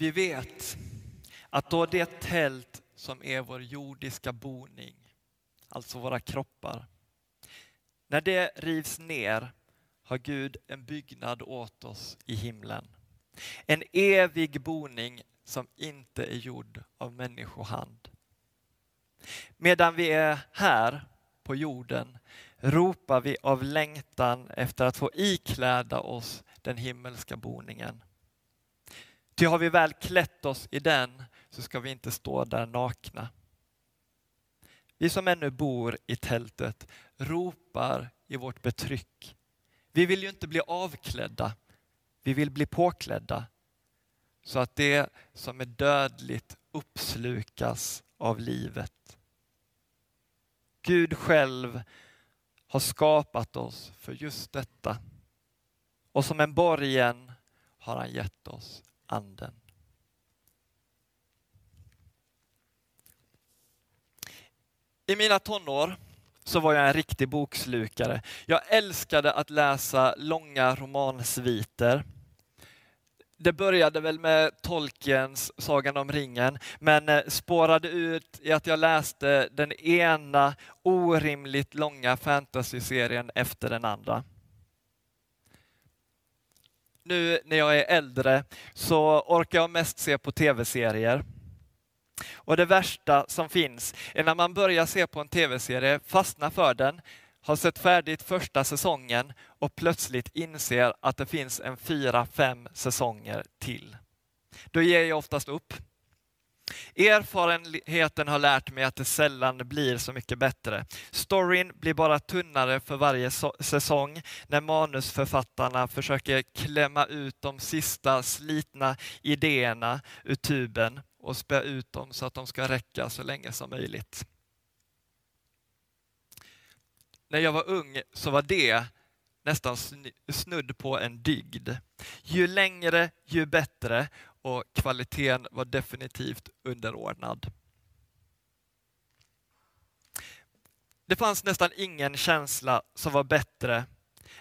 Vi vet att då det tält som är vår jordiska boning, alltså våra kroppar, när det rivs ner har Gud en byggnad åt oss i himlen. En evig boning som inte är gjord av människohand. Medan vi är här på jorden ropar vi av längtan efter att få ikläda oss den himmelska boningen. Ty har vi väl klätt oss i den så ska vi inte stå där nakna. Vi som ännu bor i tältet ropar i vårt betryck. Vi vill ju inte bli avklädda, vi vill bli påklädda så att det som är dödligt uppslukas av livet. Gud själv har skapat oss för just detta. Och som en borgen har han gett oss anden. I mina tonår så var jag en riktig bokslukare. Jag älskade att läsa långa romansviter. Det började väl med Tolkiens Sagan om ringen, men eh, spårade ut i att jag läste den ena orimligt långa fantasyserien efter den andra. Nu när jag är äldre så orkar jag mest se på tv-serier. Och det värsta som finns är när man börjar se på en tv-serie, fastnar för den, har sett färdigt första säsongen och plötsligt inser att det finns en fyra, fem säsonger till. Då ger jag oftast upp. Erfarenheten har lärt mig att det sällan blir så mycket bättre. Storyn blir bara tunnare för varje säsong när manusförfattarna försöker klämma ut de sista slitna idéerna ur tuben och spä ut dem så att de ska räcka så länge som möjligt. När jag var ung så var det nästan snudd på en dygd. Ju längre, ju bättre och kvaliteten var definitivt underordnad. Det fanns nästan ingen känsla som var bättre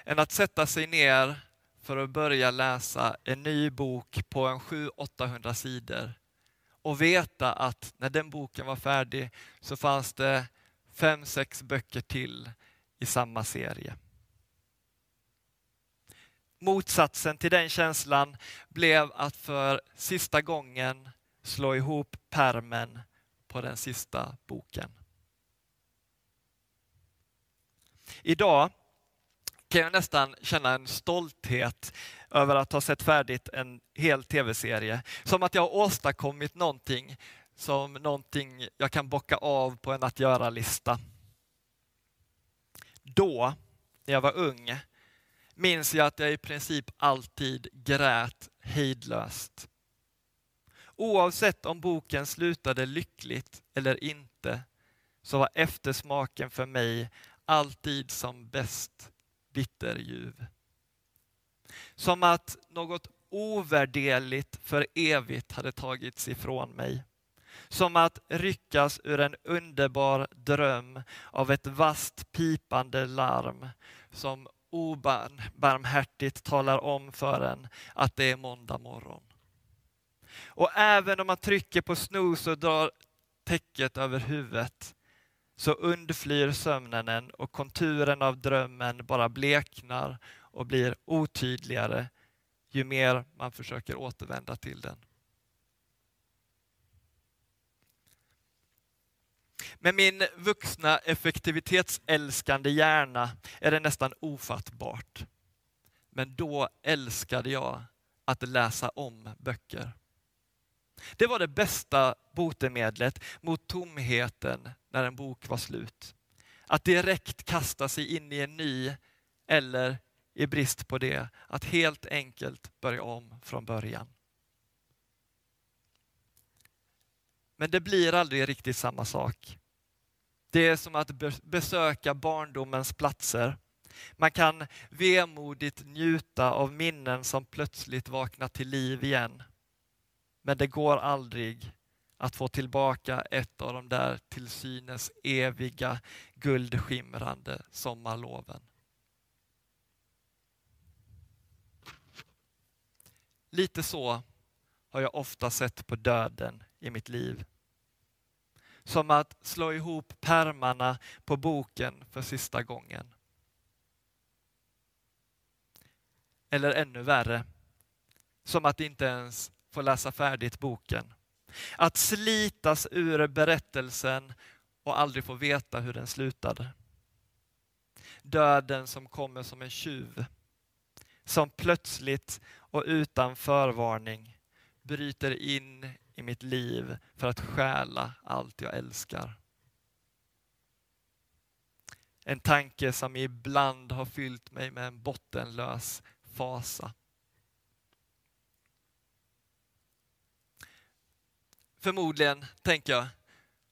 än att sätta sig ner för att börja läsa en ny bok på en 700-800 sidor och veta att när den boken var färdig så fanns det fem, sex böcker till i samma serie. Motsatsen till den känslan blev att för sista gången slå ihop permen på den sista boken. Idag kan jag nästan känna en stolthet över att ha sett färdigt en hel tv-serie. Som att jag har åstadkommit någonting som någonting jag kan bocka av på en att göra-lista. Då, när jag var ung, minns jag att jag i princip alltid grät hejdlöst. Oavsett om boken slutade lyckligt eller inte, så var eftersmaken för mig alltid som bäst bitterljuv. Som att något ovärderligt för evigt hade tagits ifrån mig. Som att ryckas ur en underbar dröm av ett vast pipande larm som obarmhärtigt talar om för en att det är måndag morgon. Och även om man trycker på snooze och drar täcket över huvudet så undflyr sömnen en och konturen av drömmen bara bleknar och blir otydligare ju mer man försöker återvända till den. Med min vuxna effektivitetsälskande hjärna är det nästan ofattbart. Men då älskade jag att läsa om böcker. Det var det bästa botemedlet mot tomheten när en bok var slut. Att direkt kasta sig in i en ny eller i brist på det, att helt enkelt börja om från början. Men det blir aldrig riktigt samma sak. Det är som att besöka barndomens platser. Man kan vemodigt njuta av minnen som plötsligt vaknar till liv igen. Men det går aldrig att få tillbaka ett av de där till synes eviga guldskimrande sommarloven. Lite så har jag ofta sett på döden i mitt liv. Som att slå ihop pärmarna på boken för sista gången. Eller ännu värre, som att inte ens få läsa färdigt boken. Att slitas ur berättelsen och aldrig få veta hur den slutade. Döden som kommer som en tjuv. Som plötsligt och utan förvarning bryter in i mitt liv för att stjäla allt jag älskar. En tanke som ibland har fyllt mig med en bottenlös fasa. Förmodligen, tänker jag,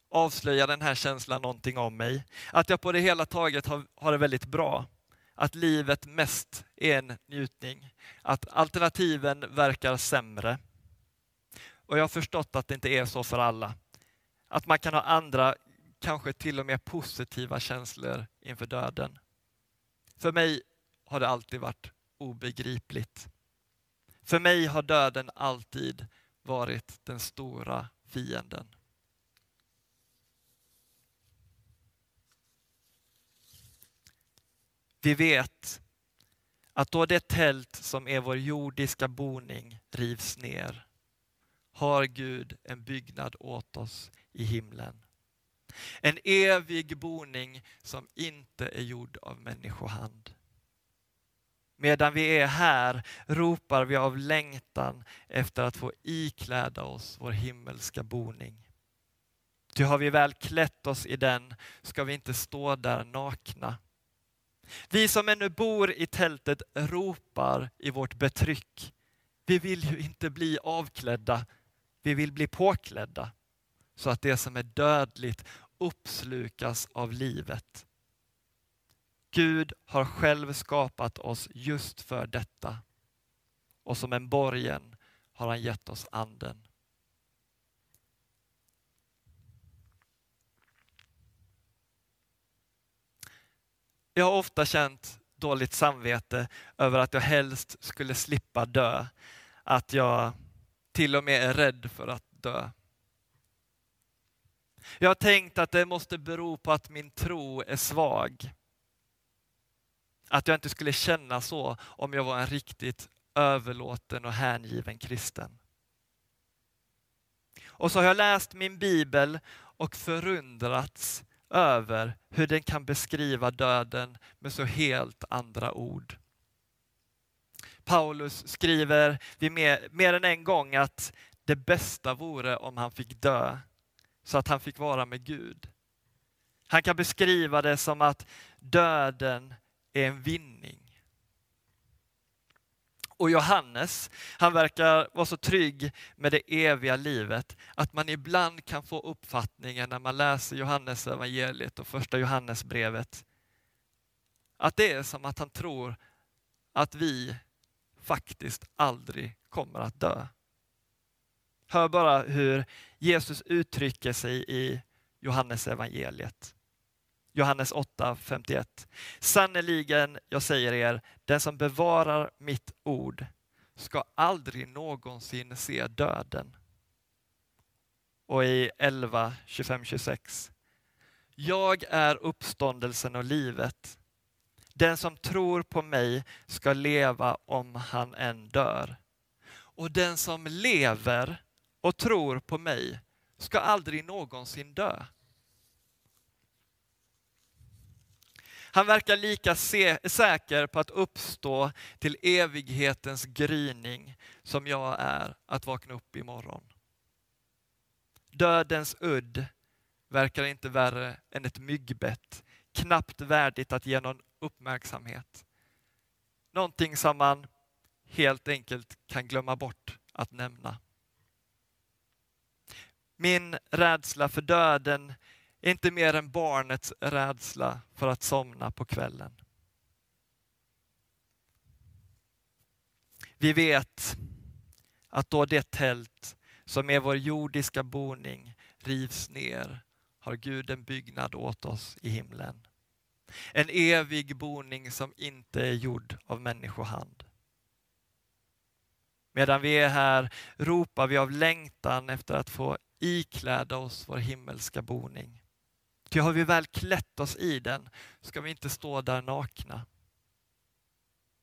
avslöjar den här känslan någonting om mig. Att jag på det hela taget har, har det väldigt bra. Att livet mest är en njutning. Att alternativen verkar sämre. Och jag har förstått att det inte är så för alla. Att man kan ha andra, kanske till och med positiva känslor inför döden. För mig har det alltid varit obegripligt. För mig har döden alltid varit den stora fienden. Vi vet att då det tält som är vår jordiska boning rivs ner har Gud en byggnad åt oss i himlen. En evig boning som inte är gjord av människohand. Medan vi är här ropar vi av längtan efter att få ikläda oss vår himmelska boning. Ty har vi väl klätt oss i den ska vi inte stå där nakna. Vi som ännu bor i tältet ropar i vårt betryck. Vi vill ju inte bli avklädda, vi vill bli påklädda så att det som är dödligt uppslukas av livet. Gud har själv skapat oss just för detta. Och som en borgen har han gett oss anden. Jag har ofta känt dåligt samvete över att jag helst skulle slippa dö. Att jag till och med är rädd för att dö. Jag har tänkt att det måste bero på att min tro är svag. Att jag inte skulle känna så om jag var en riktigt överlåten och hängiven kristen. Och så har jag läst min bibel och förundrats över hur den kan beskriva döden med så helt andra ord. Paulus skriver vid mer, mer än en gång att det bästa vore om han fick dö så att han fick vara med Gud. Han kan beskriva det som att döden är en vinning. Och Johannes, han verkar vara så trygg med det eviga livet att man ibland kan få uppfattningen när man läser Johannes evangeliet och första Johannesbrevet att det är som att han tror att vi faktiskt aldrig kommer att dö. Hör bara hur Jesus uttrycker sig i Johannes evangeliet. Johannes 8, 51. Sannerligen, jag säger er, den som bevarar mitt ord ska aldrig någonsin se döden. Och i 11, 25, 26. Jag är uppståndelsen och livet. Den som tror på mig ska leva om han än dör. Och den som lever och tror på mig ska aldrig någonsin dö. Han verkar lika säker på att uppstå till evighetens gryning som jag är att vakna upp imorgon. Dödens udd verkar inte värre än ett myggbett, knappt värdigt att ge någon uppmärksamhet. Någonting som man helt enkelt kan glömma bort att nämna. Min rädsla för döden är inte mer än barnets rädsla för att somna på kvällen. Vi vet att då det tält som är vår jordiska boning rivs ner har Gud en byggnad åt oss i himlen. En evig boning som inte är gjord av människohand. Medan vi är här ropar vi av längtan efter att få ikläda oss vår himmelska boning. Ty har vi väl klätt oss i den ska vi inte stå där nakna.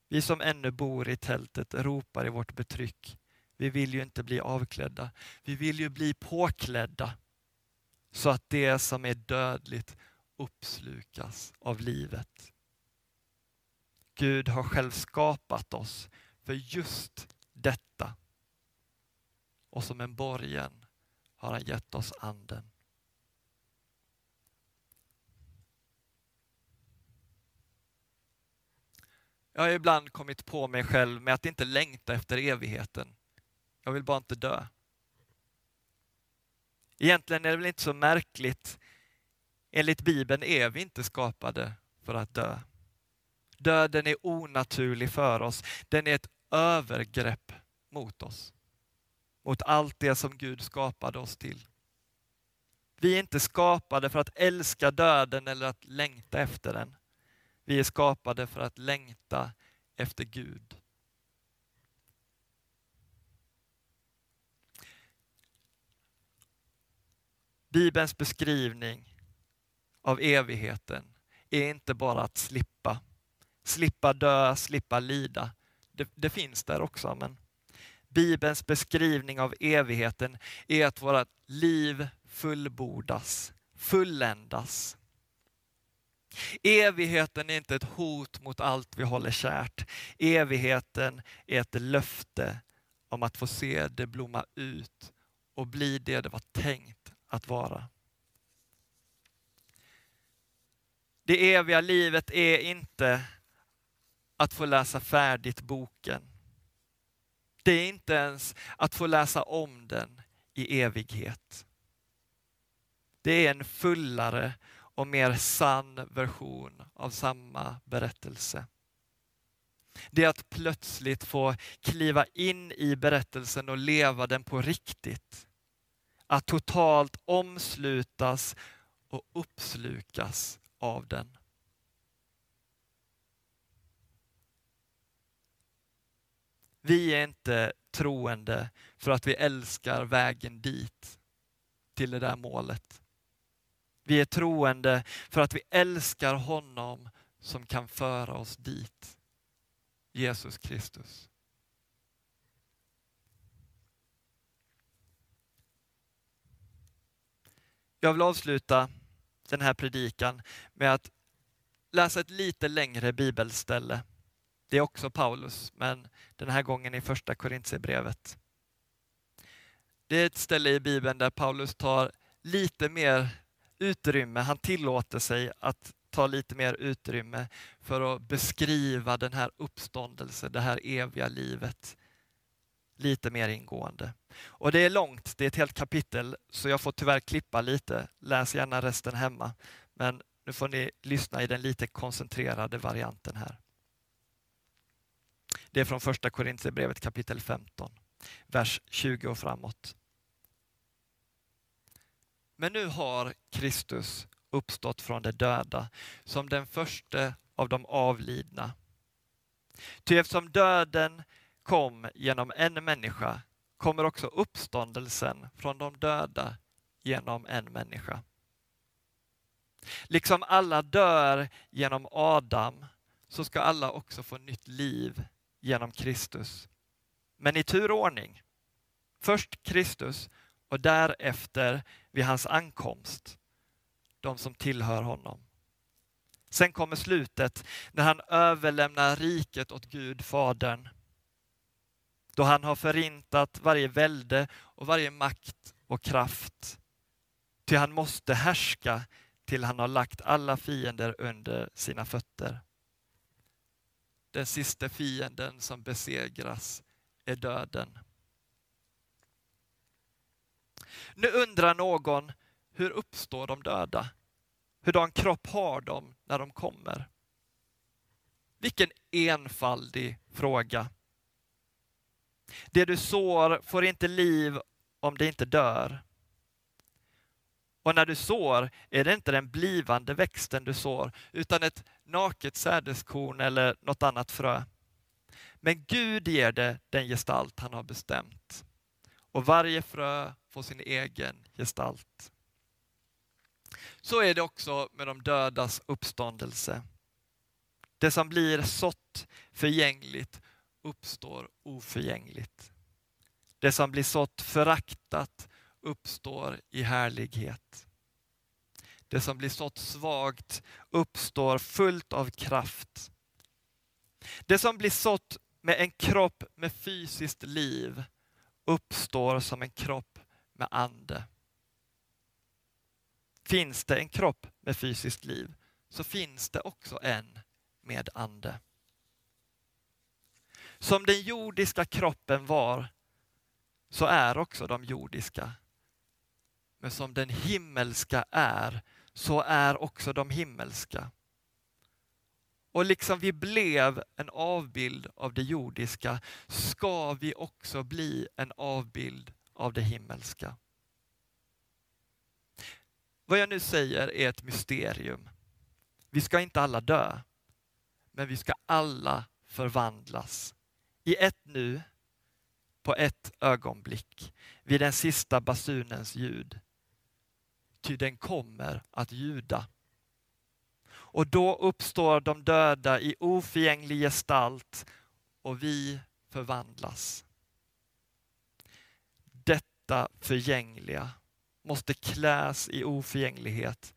Vi som ännu bor i tältet ropar i vårt betryck. Vi vill ju inte bli avklädda. Vi vill ju bli påklädda så att det som är dödligt uppslukas av livet. Gud har själv skapat oss för just detta. Och som en borgen har han gett oss anden. Jag har ibland kommit på mig själv med att inte längta efter evigheten. Jag vill bara inte dö. Egentligen är det väl inte så märkligt. Enligt Bibeln är vi inte skapade för att dö. Döden är onaturlig för oss. Den är ett övergrepp mot oss. Mot allt det som Gud skapade oss till. Vi är inte skapade för att älska döden eller att längta efter den. Vi är skapade för att längta efter Gud. Bibelns beskrivning av evigheten är inte bara att slippa. Slippa dö, slippa lida. Det, det, finns där också, men Bibelns beskrivning av evigheten är att våra liv fullbordas, fulländas. Evigheten är inte ett hot mot allt vi håller kärt. Evigheten är ett löfte om att få se det blomma ut och bli det det var tänkt att vara. Det eviga livet är inte att få läsa färdigt boken. Det är inte ens att få läsa om den i evighet. Det är en fullare och mer sann version av samma berättelse. Det är att plötsligt få kliva in i berättelsen och leva den på riktigt. Att totalt omslutas och uppslukas av den. Vi är inte troende för att vi älskar vägen dit, till det där målet. Vi är troende för att vi älskar honom som kan föra oss dit. Jesus Kristus. Jag vill avsluta den här predikan med att läsa ett lite längre bibelställe. Det är också Paulus, men den här gången i första Korintierbrevet. Det är ett ställe i Bibeln där Paulus tar lite mer utrymme, han tillåter sig att ta lite mer utrymme för att beskriva den här uppståndelsen, det här eviga livet lite mer ingående. Och det är långt, det är ett helt kapitel, så jag får tyvärr klippa lite. Läs gärna resten hemma. Men nu får ni lyssna i den lite koncentrerade varianten här. Det är från första Korintierbrevet kapitel 15, vers 20 och framåt. Men nu har Kristus uppstått från de döda som den första av de avlidna. Ty eftersom döden kom genom en människa kommer också uppståndelsen från de döda genom en människa. Liksom alla dör genom Adam så ska alla också få nytt liv genom Kristus. Men i tur och ordning. Först Kristus och därefter vid hans ankomst, de som tillhör honom. Sen kommer slutet när han överlämnar riket åt Gud, Fadern då han har förintat varje välde och varje makt och kraft. Ty han måste härska till han har lagt alla fiender under sina fötter. Den sista fienden som besegras är döden. Nu undrar någon, hur uppstår de döda? Hurdan kropp har de när de kommer? Vilken enfaldig fråga. Det du sår får inte liv om det inte dör. Och när du sår är det inte den blivande växten du sår, utan ett naket sädeskorn eller något annat frö. Men Gud ger det den gestalt han har bestämt. Och varje frö får sin egen gestalt. Så är det också med de dödas uppståndelse. Det som blir sått förgängligt uppstår oförgängligt. Det som blir sått föraktat uppstår i härlighet. Det som blir sått svagt uppstår fullt av kraft. Det som blir sått med en kropp med fysiskt liv uppstår som en kropp med ande. Finns det en kropp med fysiskt liv så finns det också en med ande. Som den jordiska kroppen var så är också de jordiska. Men som den himmelska är så är också de himmelska. Och liksom vi blev en avbild av det jordiska ska vi också bli en avbild av det himmelska. Vad jag nu säger är ett mysterium. Vi ska inte alla dö, men vi ska alla förvandlas. I ett nu, på ett ögonblick, vid den sista basunens ljud. Ty den kommer att ljuda. Och då uppstår de döda i oförgänglig gestalt och vi förvandlas. Detta förgängliga måste kläs i oförgänglighet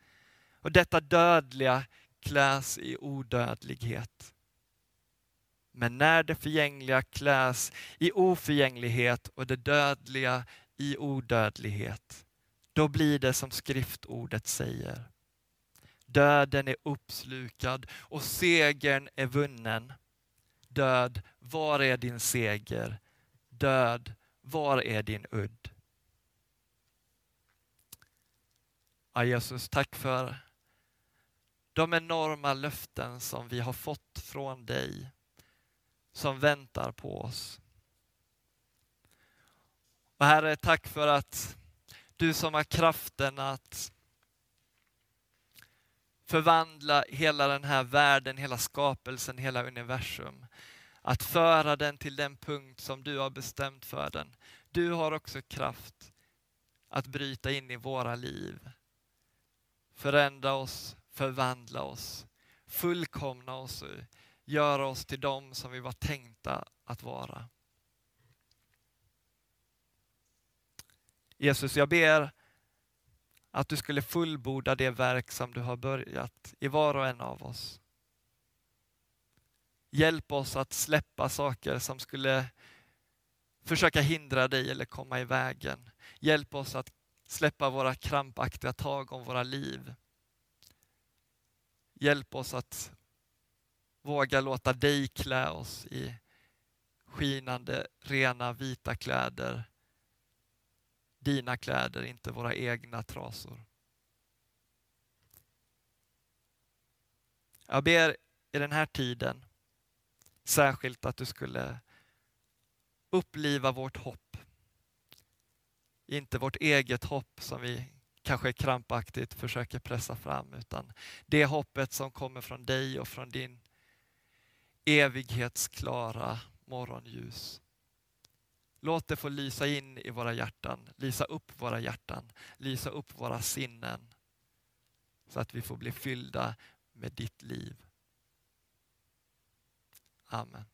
och detta dödliga kläs i odödlighet. Men när det förgängliga kläs i oförgänglighet och det dödliga i odödlighet, då blir det som skriftordet säger. Döden är uppslukad och segern är vunnen. Död, var är din seger? Död, var är din udd? Ja, Jesus, tack för de enorma löften som vi har fått från dig, som väntar på oss. Och Herre, tack för att du som har kraften att förvandla hela den här världen, hela skapelsen, hela universum. Att föra den till den punkt som du har bestämt för den. Du har också kraft att bryta in i våra liv. Förändra oss, förvandla oss, fullkomna oss göra oss till dem som vi var tänkta att vara. Jesus, jag ber att du skulle fullborda det verk som du har börjat i var och en av oss. Hjälp oss att släppa saker som skulle försöka hindra dig eller komma i vägen. Hjälp oss att släppa våra krampaktiga tag om våra liv. Hjälp oss att våga låta dig klä oss i skinande, rena, vita kläder dina kläder, inte våra egna trasor. Jag ber i den här tiden särskilt att du skulle uppliva vårt hopp. Inte vårt eget hopp som vi kanske krampaktigt försöker pressa fram, utan det hoppet som kommer från dig och från din evighetsklara morgonljus. Låt det få lysa in i våra hjärtan, lysa upp våra hjärtan, lysa upp våra sinnen. Så att vi får bli fyllda med ditt liv. Amen.